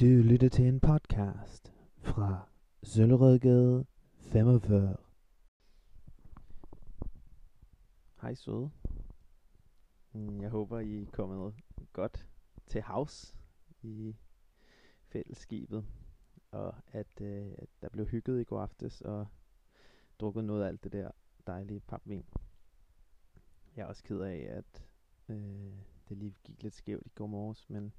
Du lytter til en podcast fra Søllerødgade 45. Hej søde. Mm, jeg håber, I er kommet godt til havs i fællesskibet, og at, øh, at der blev hygget i går aftes og drukket noget af alt det der dejlige papvin. Jeg er også ked af, at øh, det lige gik lidt skævt i går morges, men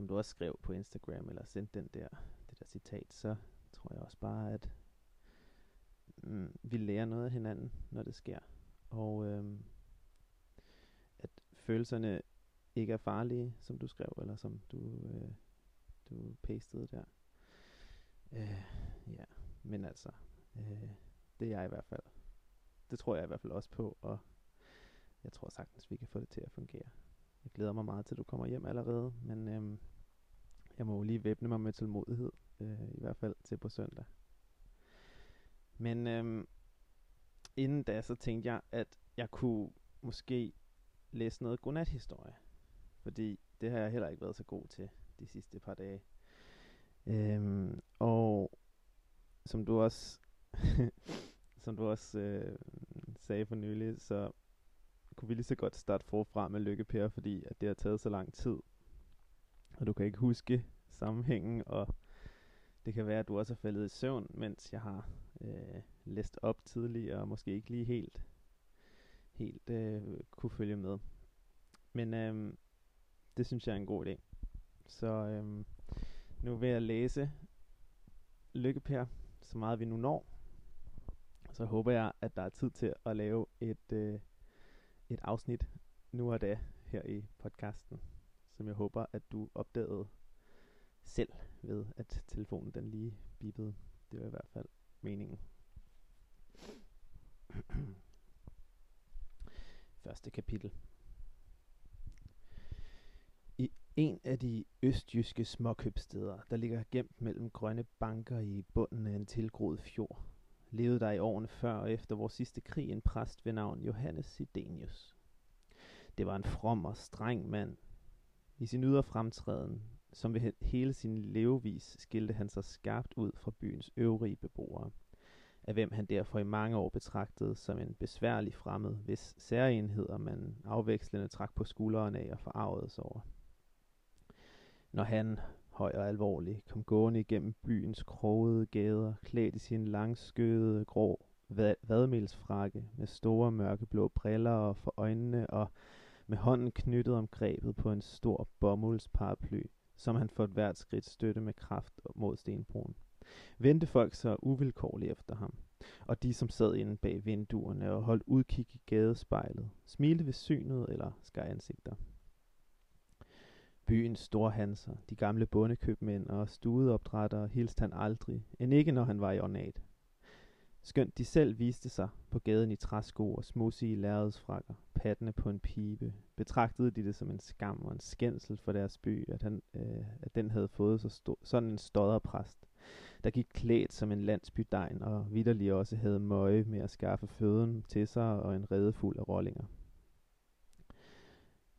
som du også skrev på Instagram, eller sendte den der, det der citat, så tror jeg også bare, at mm, vi lærer noget af hinanden, når det sker. Og øhm, at følelserne ikke er farlige, som du skrev, eller som du, øh, du pastede der. Øh, ja, men altså, øh, det er jeg i hvert fald. Det tror jeg i hvert fald også på, og jeg tror sagtens, vi kan få det til at fungere. Glæder mig meget til, at du kommer hjem allerede, men øhm, jeg må jo lige væbne mig med tålmodighed, øh, i hvert fald til på søndag. Men øhm, inden da, så tænkte jeg, at jeg kunne måske læse noget godnathistorie, Fordi det har jeg heller ikke været så god til de sidste par dage. Øhm, og som du også, som du også øh, sagde for nylig, så kunne vi lige så godt starte forfra med Lykke Per, fordi at det har taget så lang tid. Og du kan ikke huske sammenhængen, og det kan være, at du også er faldet i søvn, mens jeg har øh, læst op tidligere, og måske ikke lige helt, helt øh, kunne følge med. Men øh, det synes jeg er en god idé. Så øh, nu vil jeg læse Lykke Per, så meget vi nu når. Så håber jeg, at der er tid til at lave et, øh, et afsnit nu og da her i podcasten, som jeg håber, at du opdagede selv ved, at telefonen den lige bippede. Det var i hvert fald meningen. Første kapitel. I en af de østjyske småkøbsteder, der ligger gemt mellem grønne banker i bunden af en tilgroet fjord, levede der i årene før og efter vores sidste krig en præst ved navn Johannes Sidenius. Det var en from og streng mand. I sin ydre fremtræden, som ved hele sin levevis, skilte han sig skarpt ud fra byens øvrige beboere, af hvem han derfor i mange år betragtede som en besværlig fremmed, hvis særenheder man afvekslende trak på skuldrene af og forarvede sig over. Når han, høj og alvorlig, kom gående igennem byens krogede gader, klædt i sin langskødede grå vad- vadmelsfrakke med store mørkeblå briller og for øjnene og med hånden knyttet om grebet på en stor bomuldsparaply, som han for et hvert skridt støtte med kraft mod stenbroen. Vendte folk sig uvilkårligt efter ham, og de, som sad inde bag vinduerne og holdt udkig i gadespejlet, smilte ved synet eller skar ansigter. Byens store hanser, de gamle bondekøbmænd og studeopdrættere hilste han aldrig, end ikke når han var i ornat. Skønt de selv viste sig på gaden i træsko og smudsige lærredsfrakker, pattene på en pibe, betragtede de det som en skam og en skændsel for deres by, at, han, øh, at den havde fået så sto- sådan en stodderpræst, der gik klædt som en landsbydegn og vidderlig også havde møje med at skaffe føden til sig og en rede fuld af rollinger.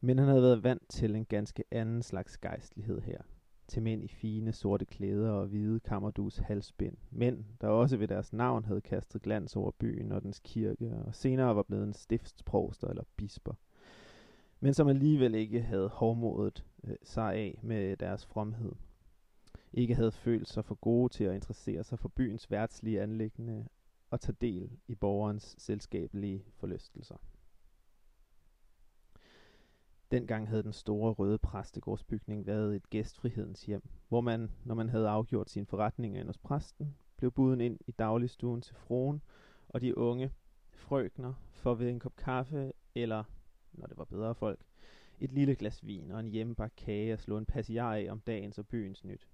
Men han havde været vant til en ganske anden slags gejstlighed her. Til mænd i fine sorte klæder og hvide kammerdus halsbind. Mænd, der også ved deres navn havde kastet glans over byen og dens kirke, og senere var blevet en stiftsprovster eller bisper. Men som alligevel ikke havde hårdmodet øh, sig af med deres fromhed. Ikke havde følt sig for gode til at interessere sig for byens værtslige anlæggende og tage del i borgerens selskabelige forlystelser. Dengang havde den store røde præstegårdsbygning været et gæstfrihedens hjem, hvor man, når man havde afgjort sine forretninger hos præsten, blev buden ind i dagligstuen til fruen og de unge frøkner for ved en kop kaffe eller, når det var bedre folk, et lille glas vin og en hjemmebagt kage og slå en passiar af om dagens og byens nyt.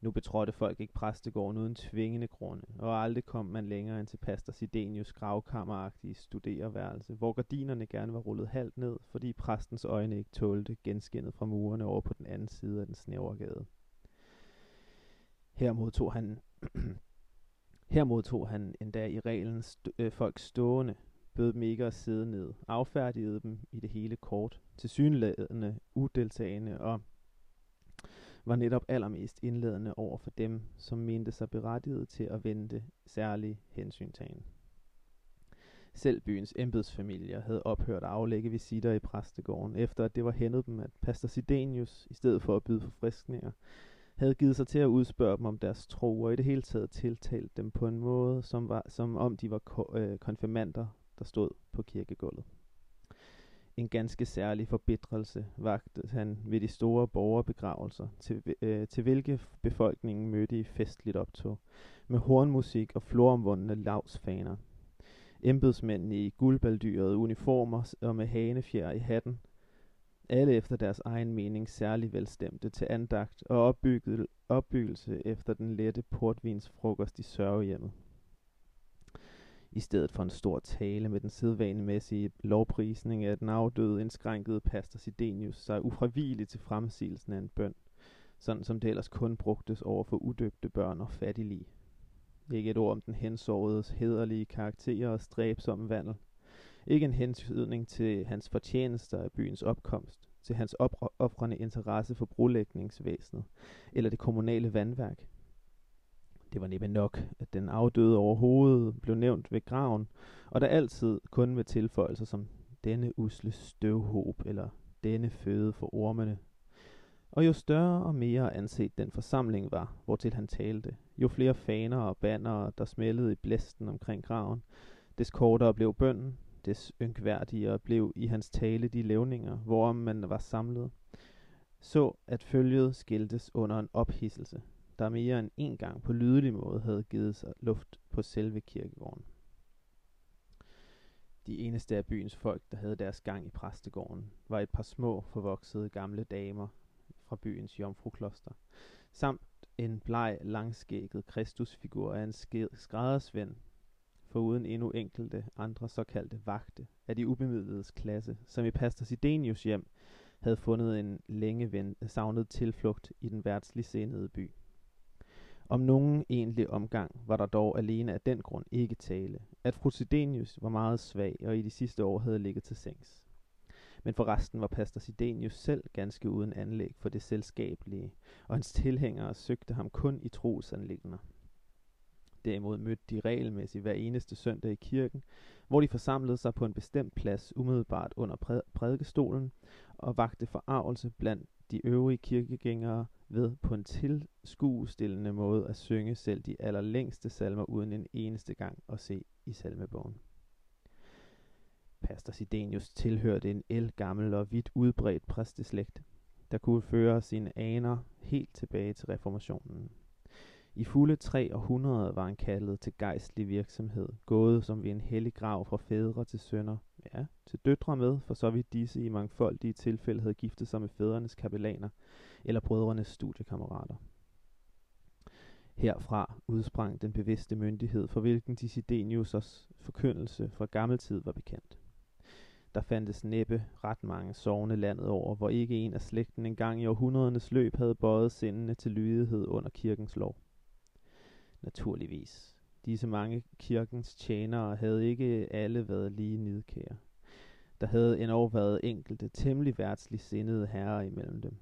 Nu betrådte folk ikke præstegården uden tvingende grunde, og aldrig kom man længere end til pastor Sidenius gravkammeragtige studerværelse, hvor gardinerne gerne var rullet halvt ned, fordi præstens øjne ikke tålte genskinnet fra murene over på den anden side af den snævre gade. Her modtog han, her modtog han endda i reglen st- øh, folk stående, bød dem ikke at sidde ned, affærdigede dem i det hele kort, til synlædende, udeltagende og var netop allermest indledende over for dem, som mente sig berettiget til at vente særlig hensyntagen. Selv byens embedsfamilier havde ophørt at aflægge visitter i præstegården, efter at det var hændet dem, at pastor Sidenius, i stedet for at byde forfriskninger, havde givet sig til at udspørge dem om deres tro, og i det hele taget tiltalt dem på en måde, som, var, som om de var ko- øh, konfirmander, der stod på kirkegulvet. En ganske særlig forbitrelse vagte han ved de store borgerbegravelser, til, øh, til hvilke befolkningen mødte i festligt optog, med hornmusik og floromvundne lavsfaner. Embedsmændene i guldbaldyrede uniformer og med hanefjer i hatten, alle efter deres egen mening særlig velstemte til andagt og opbygget, opbyggelse efter den lette portvinsfrokost i sørgehjemmet i stedet for en stor tale med den sædvanemæssige lovprisning af den afdøde indskrænkede pastor Sidenius sig ufravigeligt til fremsigelsen af en bøn, sådan som det ellers kun brugtes over for udøbte børn og fattige. Ikke et ord om den hensåredes hederlige karakterer og stræbsomme vandel. Ikke en hensydning til hans fortjenester af byens opkomst, til hans oprørende interesse for brolægningsvæsenet eller det kommunale vandværk, det var næppe nok, at den afdøde overhovedet blev nævnt ved graven, og der altid kun med tilføjelser som denne usle støvhob eller denne føde for ormene. Og jo større og mere anset den forsamling var, hvortil han talte, jo flere faner og bannere, der smældede i blæsten omkring graven, des kortere blev bønden, des ynkværdigere blev i hans tale de levninger, hvorom man var samlet, så at følget skiltes under en ophidselse, der mere end en gang på lydelig måde havde givet sig luft på selve kirkegården. De eneste af byens folk, der havde deres gang i præstegården, var et par små, forvoksede gamle damer fra byens jomfrukloster, samt en bleg, langskægget kristusfigur af en skræddersvend, foruden endnu enkelte andre såkaldte vagte af de ubemidledes klasse, som i pastor Sidenius hjem havde fundet en længe savnet tilflugt i den værtslig senede by. Om nogen egentlig omgang var der dog alene af den grund ikke tale, at fru Sidenius var meget svag og i de sidste år havde ligget til sengs. Men for resten var pastor Sidenius selv ganske uden anlæg for det selskabelige, og hans tilhængere søgte ham kun i trosanlægner. Derimod mødte de regelmæssigt hver eneste søndag i kirken, hvor de forsamlede sig på en bestemt plads umiddelbart under prædikestolen og vagte forarvelse blandt de øvrige kirkegængere ved på en tilskuestillende måde at synge selv de allerlængste salmer uden en eneste gang at se i salmebogen. Pastor Sidenius tilhørte en el gammel og vidt udbredt præsteslægt, der kunne føre sine aner helt tilbage til reformationen. I fulde tre århundreder var han kaldet til gejstlig virksomhed, gået som ved en hellig grav fra fædre til sønner, ja, til døtre med, for så vidt disse i mangfoldige tilfælde havde giftet sig med fædrenes kapellaner eller brødrenes studiekammerater. Herfra udsprang den bevidste myndighed, for hvilken Dissidenius' forkyndelse fra gammeltid var bekendt. Der fandtes næppe ret mange sovende landet over, hvor ikke en af slægten engang i århundredernes løb havde bøjet sindene til lydighed under kirkens lov. Naturligvis. Disse mange kirkens tjenere havde ikke alle været lige nidkære. Der havde endnu været enkelte temmelig værtslig sindede herrer imellem dem.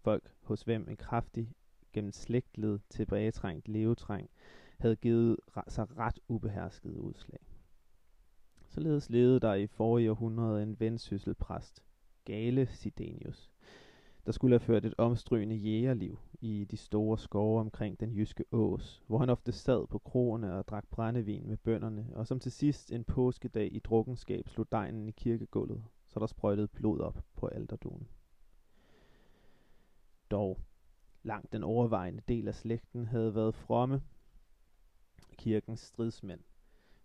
Folk, hos hvem en kraftig, gennem slægtled tilbagetrængt levetræng, havde givet sig ret ubehersket udslag. Således levede der i forrige århundrede en vendsysselpræst, Gale Sidenius, der skulle have ført et omstrygende jægerliv i de store skove omkring den jyske ås, hvor han ofte sad på kroerne og drak brændevin med bønderne, og som til sidst en påskedag i drukkenskab slog degnen i kirkegulvet, så der sprøjtede blod op på alderdonen. Dog, langt den overvejende del af slægten havde været fromme kirkens stridsmænd.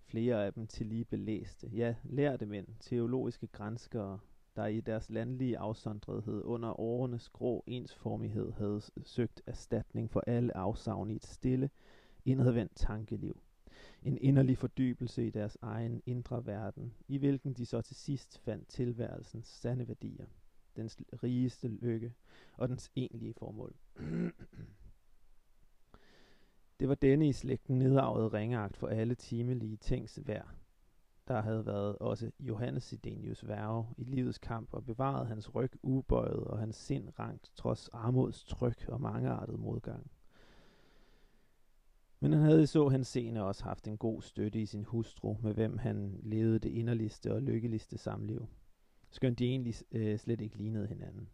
Flere af dem til lige belæste, ja, lærte mænd, teologiske grænskere, der i deres landlige afsondrethed under årenes grå ensformighed havde søgt erstatning for alle afsavn i et stille, indadvendt tankeliv. En inderlig fordybelse i deres egen indre verden, i hvilken de så til sidst fandt tilværelsens sande værdier, dens rigeste lykke og dens egentlige formål. Det var denne i slægten nedarvede ringeagt for alle timelige tings værd, der havde været også Johannes Sidenius værve i livets kamp og bevaret hans ryg ubøjet og hans sind rangt trods armods tryk og mangeartet modgang. Men han havde i så hans scene også haft en god støtte i sin hustru, med hvem han levede det inderligste og lykkeligste samliv. Skønt de egentlig øh, slet ikke lignede hinanden.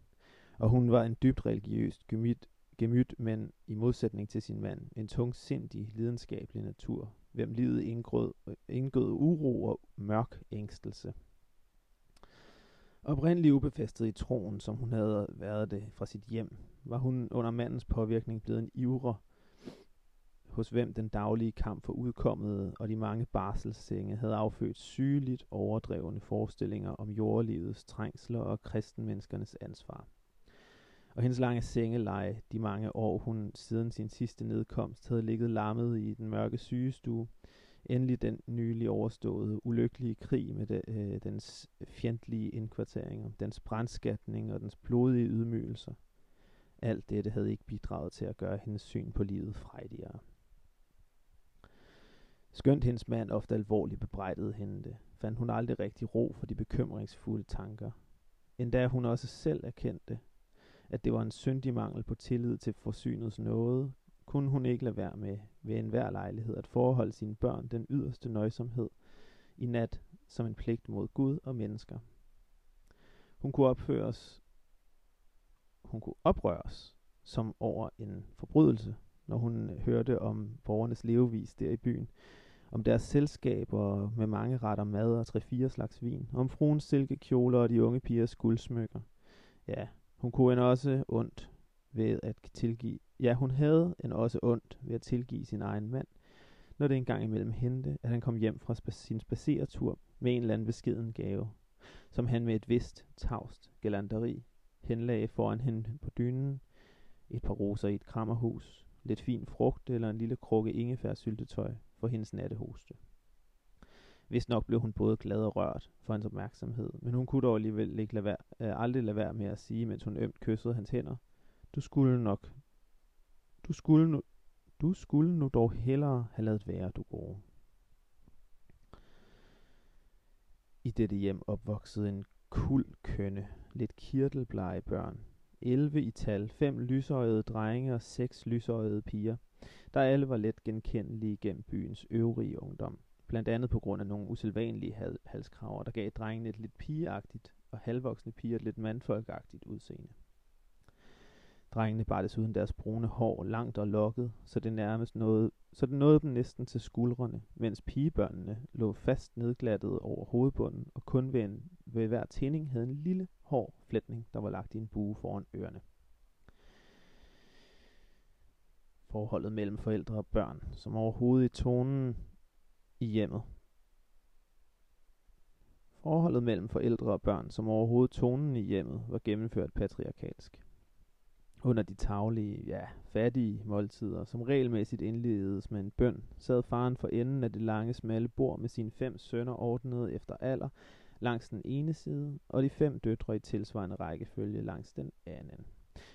Og hun var en dybt religiøst gemyt, gemyt, men i modsætning til sin mand, en tungsindig, lidenskabelig natur, hvem livet indgød, indgød uro og mørk ængstelse. Oprindeligt ubefæstet i troen, som hun havde været det fra sit hjem, var hun under mandens påvirkning blevet en ivre, hos hvem den daglige kamp for udkommet og de mange barselssenge havde affødt sygeligt overdrevne forestillinger om jordlivets trængsler og kristenmenneskernes ansvar. Og hendes lange sengeleje, de mange år hun siden sin sidste nedkomst havde ligget lammet i den mørke sygestue, endelig den nylig overståede ulykkelige krig med de, øh, dens fjendtlige indkvarteringer, dens brandskatning og dens blodige ydmygelser. Alt dette havde ikke bidraget til at gøre hendes syn på livet frejdigere. Skønt hendes mand ofte alvorligt bebrejdede hende det, fandt hun aldrig rigtig ro for de bekymringsfulde tanker. Endda hun også selv erkendte, at det var en syndig mangel på tillid til forsynets nåde, kunne hun ikke lade være med ved enhver lejlighed at forholde sine børn den yderste nøjsomhed i nat som en pligt mod Gud og mennesker. Hun kunne opføres, hun kunne oprøres som over en forbrydelse, når hun øh, hørte om borgernes levevis der i byen, om deres selskaber med mange retter mad og tre-fire slags vin, om fruens silkekjoler og de unge pigers guldsmykker. Ja, hun kunne en også ondt ved at tilgive. Ja, hun havde en også ondt ved at tilgive sin egen mand, når det engang imellem hente, at han kom hjem fra spa- sin spaceretur med en eller anden beskeden gave, som han med et vist, tavst galanteri henlagde foran hende på dynen, et par roser i et krammerhus, lidt fin frugt eller en lille krukke ingefærsyltetøj for hendes nattehoste. Hvis nok blev hun både glad og rørt for hans opmærksomhed, men hun kunne dog alligevel ikke lade være, øh, aldrig lade være med at sige, mens hun ømt kyssede hans hænder. Du skulle nok, du skulle nu, du skulle nu dog hellere have lavet være, du gode. I dette hjem opvoksede en kul kønne, lidt kirtelblege børn. 11 i tal, fem lysøjede drenge og seks lysøjede piger, der alle var let genkendelige gennem byens øvrige ungdom blandt andet på grund af nogle usædvanlige hal- halskraver, der gav drengene et lidt pigeagtigt og halvvoksne piger et lidt mandfolkagtigt udseende. Drengene bar desuden deres brune hår langt og lokket, så det nærmest nåede, så det nåede dem næsten til skuldrene, mens pigebørnene lå fast nedglattet over hovedbunden og kun ved, en, ved hver tænding havde en lille hård flætning, der var lagt i en bue foran ørerne. Forholdet mellem forældre og børn, som overhovedet i tonen i hjemmet. Forholdet mellem forældre og børn, som overhovedet tonen i hjemmet, var gennemført patriarkalsk. Under de taglige, ja, fattige måltider, som regelmæssigt indledes med en bøn, sad faren for enden af det lange, smalle bord med sine fem sønner ordnet efter alder langs den ene side, og de fem døtre i tilsvarende rækkefølge langs den anden.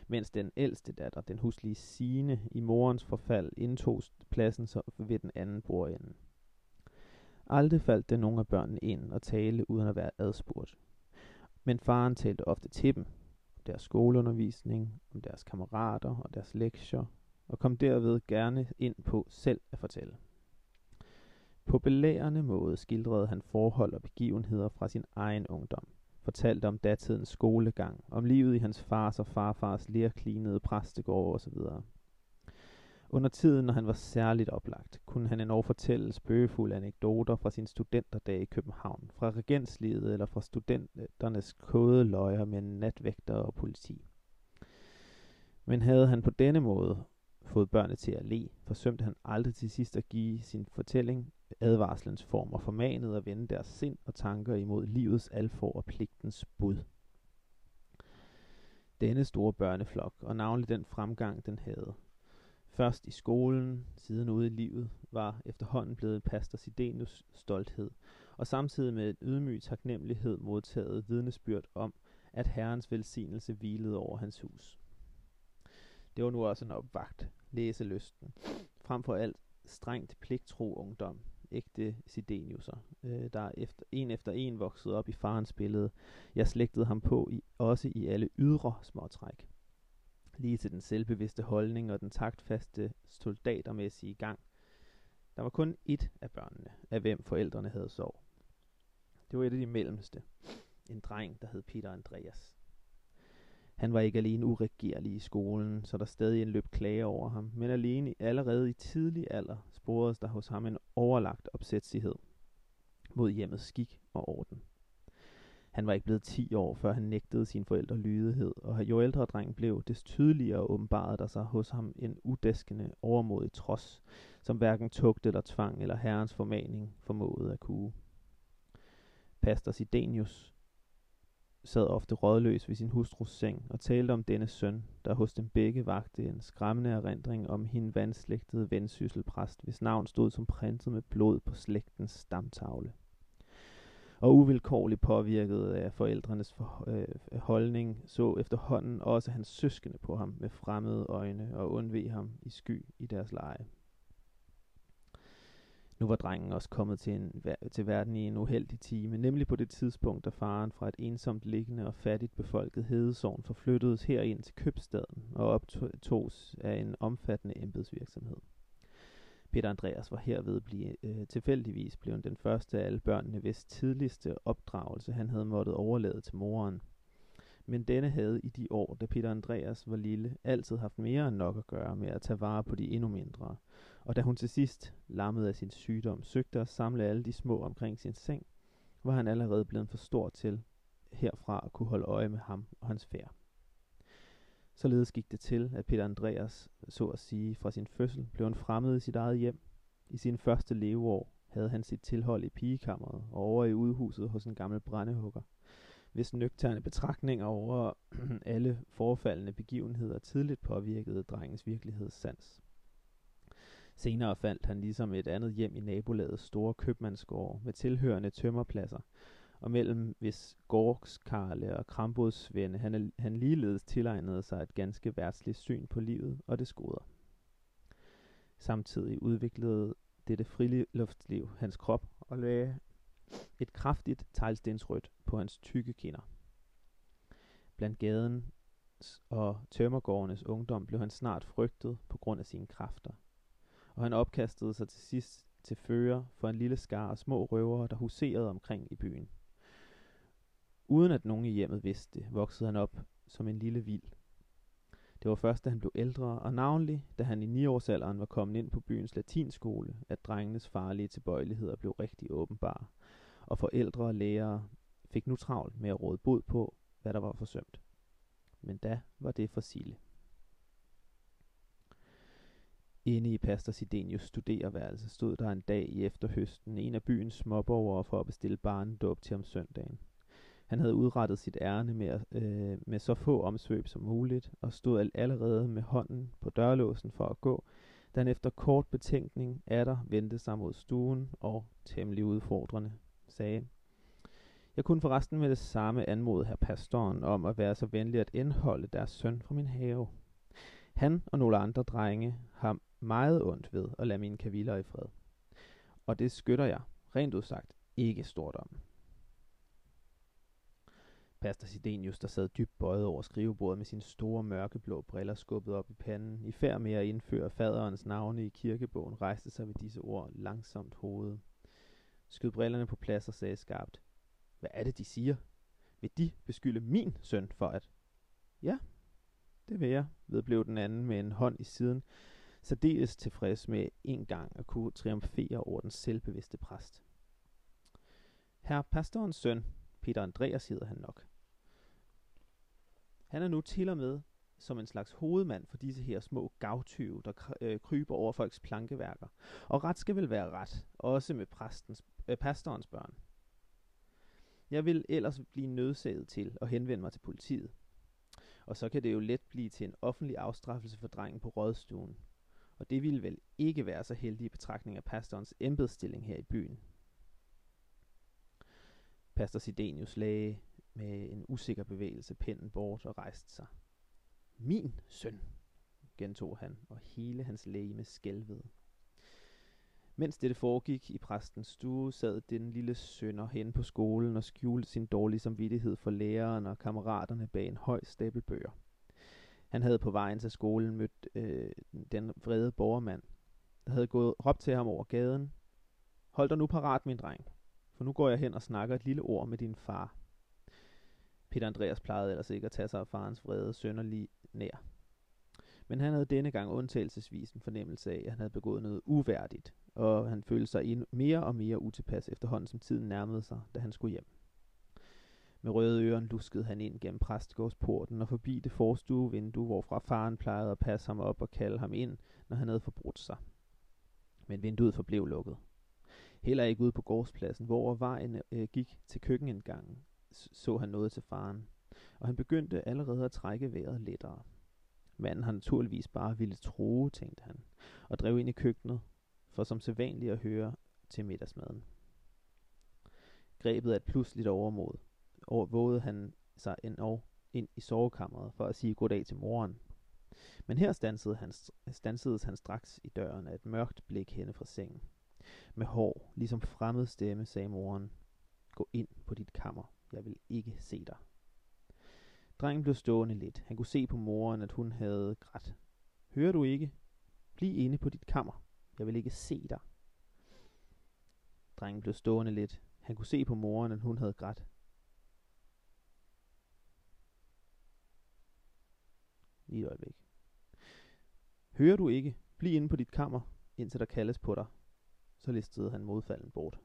Mens den ældste datter, den huslige Sine, i morens forfald indtog pladsen så ved den anden bordende. Aldrig faldt det nogen af børnene ind og tale uden at være adspurgt. Men faren talte ofte til dem, om deres skoleundervisning, om deres kammerater og deres lektier, og kom derved gerne ind på selv at fortælle. På belærende måde skildrede han forhold og begivenheder fra sin egen ungdom, fortalte om datidens skolegang, om livet i hans fars og farfars lærklinede præstegård osv. Under tiden, når han var særligt oplagt, kunne han endnu fortælle spøgefulde anekdoter fra sin studenterdage i København, fra regenslivet eller fra studenternes kode løjer med natvægter og politi. Men havde han på denne måde fået børnene til at le, forsømte han aldrig til sidst at give sin fortælling advarslens form og formanede at vende deres sind og tanker imod livets alfor og pligtens bud. Denne store børneflok, og navnlig den fremgang, den havde, Først i skolen, siden ude i livet, var efterhånden blevet pastor Sidenius stolthed, og samtidig med en ydmyg taknemmelighed modtaget vidnesbyrd om, at Herrens velsignelse hvilede over hans hus. Det var nu også en opvagt, læselysten, frem for alt strengt pligtro ungdom, ægte Sideniuser, øh, der efter, en efter en voksede op i farens billede. Jeg slægtede ham på i, også i alle ydre småtræk. Lige til den selvbevidste holdning og den taktfaste soldatermæssige gang. Der var kun ét af børnene, af hvem forældrene havde sorg. Det var et af de mellemste. En dreng, der hed Peter Andreas. Han var ikke alene uregerlig i skolen, så der stadig en løb klage over ham, men alene allerede i tidlig alder sporedes der hos ham en overlagt opsætsighed mod hjemmets skik og orden. Han var ikke blevet 10 år, før han nægtede sine forældre lydighed, og jo ældre drengen blev, des tydeligere åbenbarede der sig hos ham en udæskende, overmodig trods, som hverken tugt eller tvang eller herrens formaning formåede at kue. Pastor Sidenius sad ofte rådløs ved sin hustrus seng og talte om denne søn, der hos dem begge vagte en skræmmende erindring om hin vandslægtede vendsysselpræst, hvis navn stod som printet med blod på slægtens stamtavle. Og uvilkårligt påvirket af forældrenes for, øh, holdning, så efterhånden også hans søskende på ham med fremmede øjne og undvig ham i sky i deres leje. Nu var drengen også kommet til, en, til verden i en uheldig time, nemlig på det tidspunkt, da faren fra et ensomt liggende og fattigt befolket hedesovn forflyttedes herind til købstaden og optogs af en omfattende embedsvirksomhed. Peter Andreas var herved blive, øh, tilfældigvis blevet den første af alle børnene, hvis tidligste opdragelse han havde måttet overlade til moren. Men denne havde i de år, da Peter Andreas var lille, altid haft mere end nok at gøre med at tage vare på de endnu mindre, og da hun til sidst, lammet af sin sygdom, søgte at samle alle de små omkring sin seng, var han allerede blevet for stor til herfra at kunne holde øje med ham og hans færd. Således gik det til, at Peter Andreas, så at sige, fra sin fødsel blev en fremmed i sit eget hjem. I sin første leveår havde han sit tilhold i pigekammeret og over i udhuset hos en gammel brændehugger, hvis nøgterne betragtninger over alle forfaldende begivenheder tidligt påvirkede drengens virkelighedssans. Senere fandt han ligesom et andet hjem i nabolagets store købmandsgård med tilhørende tømmerpladser, og mellem hvis gårdskarle og krambodsvende han, han ligeledes tilegnede sig et ganske værtsligt syn på livet og det goder. Samtidig udviklede dette friluftsliv hans krop og lagde et kraftigt teglstensrødt på hans tykke kinder. Blandt gaden og tømmergårdenes ungdom blev han snart frygtet på grund af sine kræfter – og han opkastede sig til sidst til fører for en lille skar af små røvere, der huserede omkring i byen. Uden at nogen i hjemmet vidste det, voksede han op som en lille vild. Det var først, da han blev ældre, og navnlig, da han i 9-årsalderen var kommet ind på byens latinskole, at drengenes farlige tilbøjeligheder blev rigtig åbenbare, og forældre og lærere fik nu travlt med at råde bod på, hvad der var forsømt. Men da var det for Sille. Inde i Pastor Sidenius studerværelse stod der en dag i efterhøsten en af byens småborgere for at bestille barnedåb til om søndagen. Han havde udrettet sit ærne med, øh, med så få omsvøb som muligt, og stod allerede med hånden på dørlåsen for at gå, da han efter kort betænkning der vendte sig mod stuen og temmelig udfordrende sagde, jeg kunne forresten med det samme anmode her pastoren om at være så venlig at indholde deres søn fra min have. Han og nogle andre drenge har meget ondt ved at lade mine kaviller i fred. Og det skytter jeg, rent udsagt, ikke stort om. Pastor Sidenius, der sad dybt bøjet over skrivebordet med sine store mørkeblå briller skubbet op i panden, i færd med at indføre faderens navne i kirkebogen, rejste sig ved disse ord langsomt hovedet. Skød brillerne på plads og sagde skarpt, Hvad er det, de siger? Vil de beskylde min søn for at... Ja, det vil jeg, vedblev den anden med en hånd i siden, særdeles tilfreds med en gang at kunne triumfere over den selvbevidste præst. Herr pastorens søn, Peter Andreas hedder han nok. Han er nu til og med som en slags hovedmand for disse her små gavtyve, der øh, kryber over folks plankeværker. Og ret skal vel være ret, også med præstens, øh, pastorens børn. Jeg vil ellers blive nødsaget til at henvende mig til politiet. Og så kan det jo let blive til en offentlig afstraffelse for drengen på rådstuen, og det ville vel ikke være så heldig i betragtning af pastorens embedsstilling her i byen. Pastor Sidenius lagde med en usikker bevægelse pinden bort og rejste sig. Min søn, gentog han, og hele hans læge skælvede. Mens dette foregik i præstens stue, sad den lille sønder hen på skolen og skjulte sin dårlige samvittighed for læreren og kammeraterne bag en høj stabel bøger. Han havde på vejen til skolen mødt øh, den vrede borgermand, der havde gået råbt til ham over gaden. Hold dig nu parat, min dreng, for nu går jeg hen og snakker et lille ord med din far. Peter Andreas plejede ellers ikke at tage sig af farens vrede sønder lige nær. Men han havde denne gang undtagelsesvis en fornemmelse af, at han havde begået noget uværdigt, og han følte sig endnu mere og mere utilpas efterhånden, som tiden nærmede sig, da han skulle hjem. Med røde øren luskede han ind gennem præstegårdsporten og forbi det forstuevindue, hvorfra faren plejede at passe ham op og kalde ham ind, når han havde forbrudt sig. Men vinduet forblev lukket. Heller ikke ude på gårdspladsen, hvor vejen øh, gik til køkkenindgangen, så han noget til faren, og han begyndte allerede at trække vejret lettere. Manden har naturligvis bare ville tro, tænkte han, og drev ind i køkkenet, for som sædvanligt at høre til middagsmaden. Grebet af et pludseligt overmod, vågede han sig endnu ind i sovekammeret for at sige goddag til moren. Men her stansede han, stansedes han straks i døren af et mørkt blik henne fra sengen. Med hår, ligesom fremmed stemme, sagde moren, gå ind på dit kammer, jeg vil ikke se dig. Drengen blev stående lidt. Han kunne se på moren, at hun havde grædt. Hører du ikke? Bliv inde på dit kammer. Jeg vil ikke se dig. Drengen blev stående lidt. Han kunne se på moren, at hun havde grædt. Lige et øjeblik. Hører du ikke? Bliv inde på dit kammer, indtil der kaldes på dig. Så listede han modfalden bort.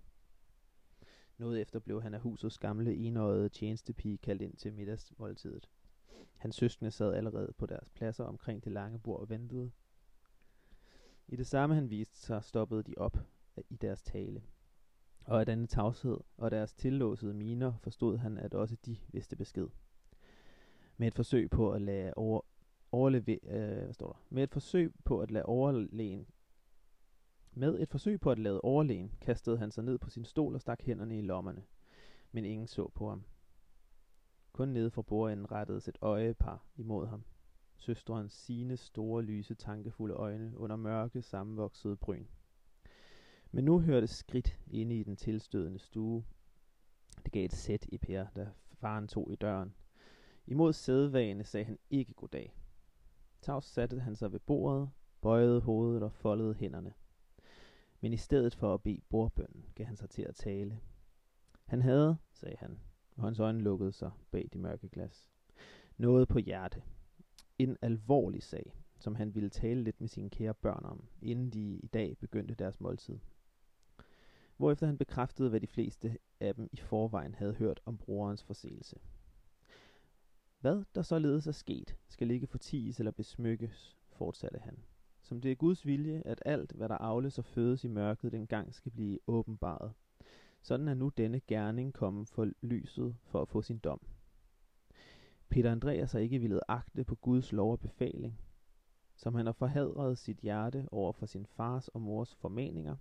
Noget efter blev han af husets gamle enøjede tjenestepige kaldt ind til middagsmåltidet. Hans søskende sad allerede på deres pladser omkring det lange bord og ventede. I det samme han viste sig, stoppede de op i deres tale. Og af denne tavshed og deres tillåsede miner forstod han, at også de vidste besked. Med et forsøg på at lade over, overleve, øh, hvad står der? Med et forsøg på at lade overlegen med et forsøg på at lade overlegen, kastede han sig ned på sin stol og stak hænderne i lommerne. Men ingen så på ham. Kun nede fra bordenden rettedes et øjepar imod ham. Søsterens sine store, lyse, tankefulde øjne under mørke, sammenvoksede bryn. Men nu hørte skridt inde i den tilstødende stue. Det gav et sæt i Per, da faren tog i døren. Imod sædvane sagde han ikke goddag. Tavs satte han sig ved bordet, bøjede hovedet og foldede hænderne. Men i stedet for at bede bordbønden, gav han sig til at tale. Han havde, sagde han, og hans øjne lukkede sig bag de mørke glas. Noget på hjerte. En alvorlig sag, som han ville tale lidt med sine kære børn om, inden de i dag begyndte deres måltid. Hvorefter han bekræftede, hvad de fleste af dem i forvejen havde hørt om brorens forseelse. Hvad der således er sket, skal ikke forties eller besmykkes, fortsatte han som det er Guds vilje, at alt, hvad der afles og fødes i mørket, dengang skal blive åbenbaret. Sådan er nu denne gerning kommet for lyset for at få sin dom. Peter Andreas har ikke ville agte på Guds lov og befaling, som han har forhadret sit hjerte over for sin fars og mors formeninger,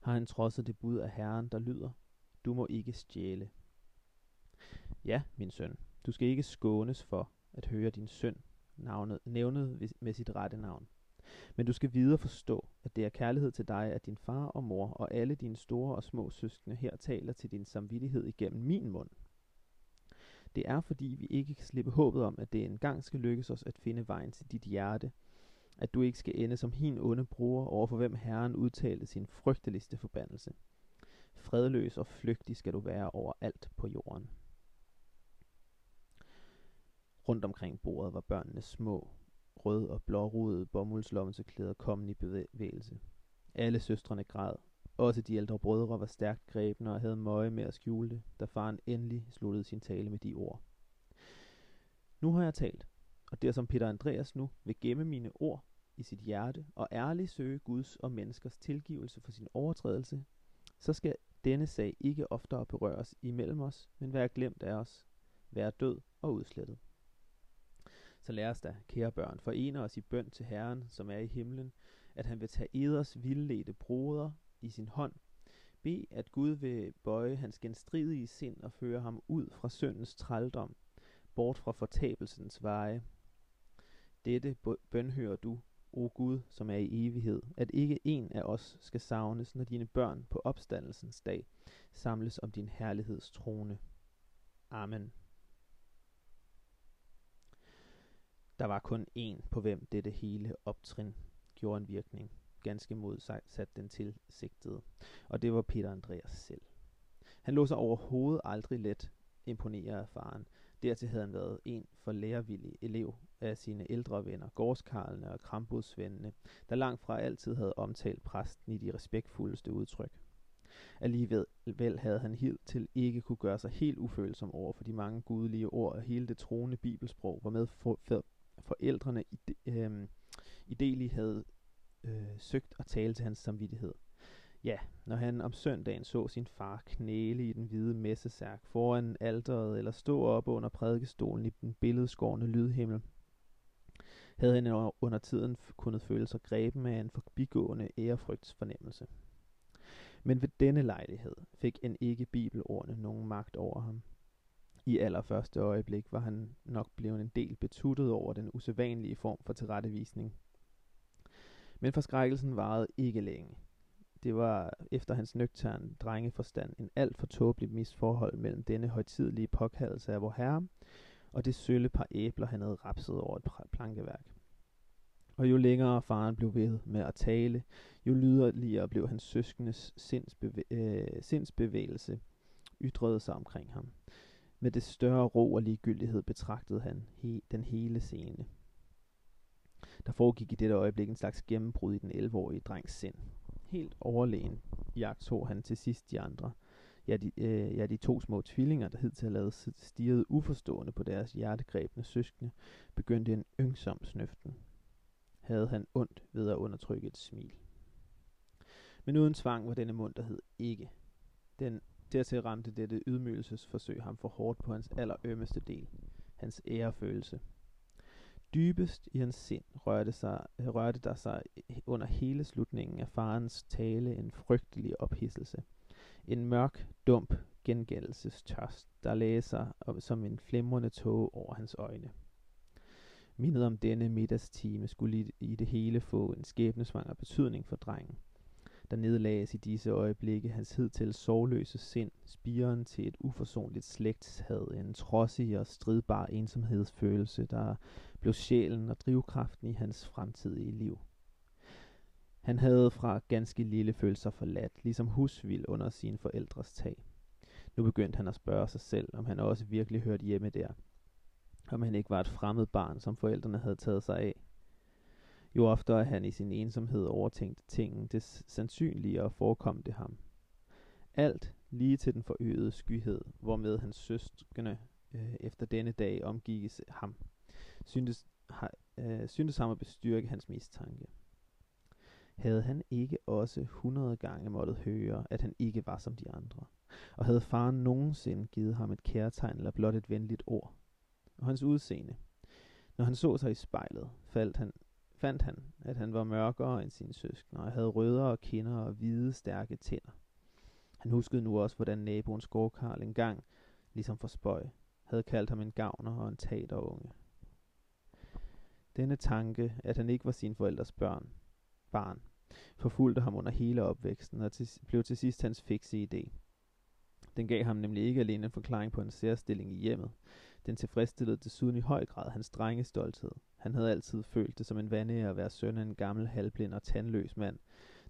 har han trodset det bud af Herren, der lyder, du må ikke stjæle. Ja, min søn, du skal ikke skånes for at høre din søn navnet, nævnet med sit rette navn. Men du skal videre forstå, at det er kærlighed til dig, at din far og mor og alle dine store og små søskende her taler til din samvittighed igennem min mund. Det er fordi vi ikke kan slippe håbet om, at det engang skal lykkes os at finde vejen til dit hjerte, at du ikke skal ende som hin onde bror over for hvem Herren udtalte sin frygteligste forbandelse. Fredløs og flygtig skal du være over alt på jorden. Rundt omkring bordet var børnene små, rød- og blårudede bomuldslommelseklæder kommet i bevægelse. Alle søstrene græd. Også de ældre brødre var stærkt grebne og havde møje med at skjule det, da faren endelig sluttede sin tale med de ord. Nu har jeg talt, og det er som Peter Andreas nu vil gemme mine ord i sit hjerte og ærligt søge Guds og menneskers tilgivelse for sin overtrædelse, så skal denne sag ikke oftere berøres imellem os, men være glemt af os, være død og udslettet. Så lad os da, kære børn, forene os i bøn til Herren, som er i himlen, at han vil tage eders vildledte broder i sin hånd. Be, at Gud vil bøje hans genstridige sind og føre ham ud fra syndens trældom, bort fra fortabelsens veje. Dette bønhører du, o Gud, som er i evighed, at ikke en af os skal savnes, når dine børn på opstandelsens dag samles om din herligheds trone. Amen. Der var kun én, på hvem dette hele optrin gjorde en virkning, ganske modsat den tilsigtede, og det var Peter Andreas selv. Han lå sig overhovedet aldrig let imponere af faren. Dertil havde han været en for lærervillig elev af sine ældre venner, gårdskarlene og krambudsvendene, der langt fra altid havde omtalt præsten i de respektfuldeste udtryk. Alligevel havde han helt til ikke kunne gøre sig helt ufølsom over for de mange gudelige ord og hele det troende bibelsprog, hvormed med forældrene i, øh, ideligt havde øh, søgt at tale til hans samvittighed. Ja, når han om søndagen så sin far knæle i den hvide messesærk foran alteret eller stå op under prædikestolen i den billedskårne lydhimmel, havde han under tiden kunnet føle sig greben af en forbigående ærefrygtsfornemmelse. Men ved denne lejlighed fik en ikke bibelordene nogen magt over ham. I allerførste øjeblik var han nok blevet en del betuttet over den usædvanlige form for tilrettevisning. Men forskrækkelsen varede ikke længe. Det var efter hans nøgtern drengeforstand en alt for tåbelig misforhold mellem denne højtidlige påkaldelse af vor herre og det sølle par æbler, han havde rapset over et plankeværk. Og jo længere faren blev ved med at tale, jo lyderligere blev hans søskendes sindsbevæ- øh, sindsbevægelse ytrede sig omkring ham. Med det større ro og ligegyldighed betragtede han he- den hele scene. Der foregik i dette øjeblik en slags gennembrud i den 11-årige drengs sind. Helt overlegen jagtog han til sidst de andre. Ja de, øh, ja, de to små tvillinger, der hidtil havde stirret uforstående på deres hjertegrebne søskende, begyndte en yngsom snøften. Havde han ondt ved at undertrykke et smil. Men uden tvang var denne munterhed ikke. Den dertil ramte dette ydmygelsesforsøg ham for hårdt på hans allerømmeste del, hans ærefølelse. Dybest i hans sind rørte, sig, rørte der sig under hele slutningen af farens tale en frygtelig ophidselse. En mørk, dump gengældelsestørst, der lagde sig som en flimrende tåge over hans øjne. Mindet om denne middagstime skulle i det hele få en skæbnesvanger betydning for drengen. Der nedlages i disse øjeblikke hans hidtil sorgløse sind, spiren til et uforsonligt slægtshad, en trodsig og stridbar ensomhedsfølelse, der blev sjælen og drivkraften i hans fremtidige liv. Han havde fra ganske lille følt sig forladt, ligesom husvild under sine forældres tag. Nu begyndte han at spørge sig selv, om han også virkelig hørte hjemme der. Om han ikke var et fremmed barn, som forældrene havde taget sig af. Jo oftere han i sin ensomhed overtænkte tingen, det sandsynligere forekom det ham. Alt lige til den forøgede skyhed, hvormed hans søskende øh, efter denne dag omgikkes ham, syntes, ha, øh, syntes ham at bestyrke hans mistanke. Havde han ikke også hundrede gange måttet høre, at han ikke var som de andre? Og havde faren nogensinde givet ham et kærtegn eller blot et venligt ord? Og hans udseende. Når han så sig i spejlet, faldt han, fandt han, at han var mørkere end sine søskende, og havde rødere kinder og hvide, stærke tænder. Han huskede nu også, hvordan naboens gårdkarl engang, ligesom for spøj, havde kaldt ham en gavner og en taterunge. Denne tanke, at han ikke var sine forældres børn, barn, forfulgte ham under hele opvæksten og til, blev til sidst hans fikse idé. Den gav ham nemlig ikke alene en forklaring på en særstilling i hjemmet. Den tilfredsstillede desuden i høj grad hans stolthed. Han havde altid følt det som en vande at være søn af en gammel, halvblind og tandløs mand,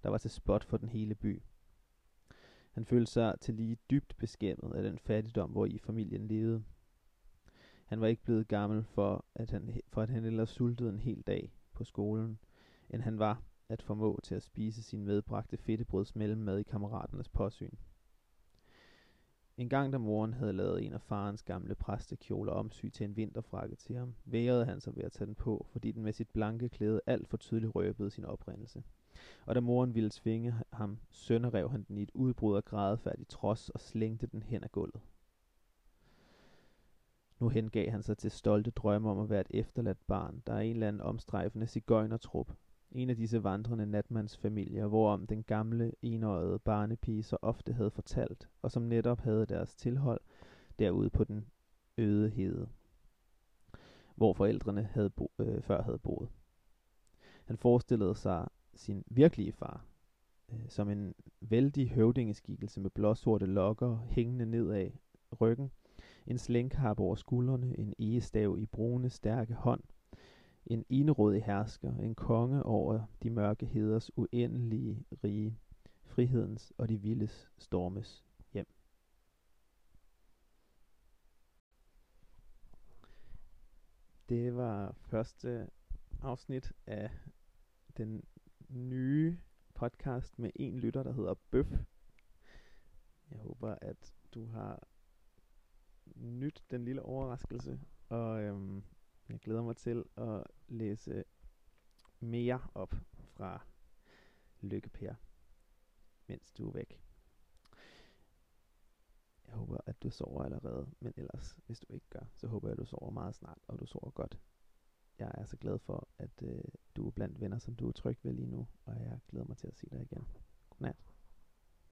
der var til spot for den hele by. Han følte sig til lige dybt beskæmmet af den fattigdom, hvor i familien levede. Han var ikke blevet gammel for, at han, for at han ellers sultede en hel dag på skolen, end han var at formå til at spise sin medbragte fedtebrøds mellemmad i kammeraternes påsyn. En gang da moren havde lavet en af farens gamle præstekjoler omsy til en vinterfrakke til ham, værede han sig ved at tage den på, fordi den med sit blanke klæde alt for tydeligt røbede sin oprindelse. Og da moren ville tvinge ham, sønderrev han den i et udbrud af grædefærdig trods og slængte den hen ad gulvet. Nu hengav han sig til stolte drømme om at være et efterladt barn, der er en eller anden omstrejfende cigøjnertrup, en af disse vandrende natmandsfamilier, hvorom den gamle, enøjede barnepige så ofte havde fortalt, og som netop havde deres tilhold derude på den øde hede, hvor forældrene havde bo, øh, før havde boet. Han forestillede sig sin virkelige far, øh, som en vældig høvdingeskikkelse med blåsorte lokker hængende ned af ryggen, en slængkappe over skuldrene, en egestav i brune, stærke hånd, en enerådig hersker, en konge over de mørke heders uendelige rige, frihedens og de vildes stormes hjem. Det var første afsnit af den nye podcast med en lytter, der hedder Bøf. Jeg håber, at du har nyt den lille overraskelse, og øhm, jeg glæder mig til at læse mere op fra Lykke Per, mens du er væk. Jeg håber, at du sover allerede, men ellers, hvis du ikke gør, så håber jeg, at du sover meget snart, og du sover godt. Jeg er så glad for, at øh, du er blandt venner, som du er tryg ved lige nu, og jeg glæder mig til at se dig igen. Godnat.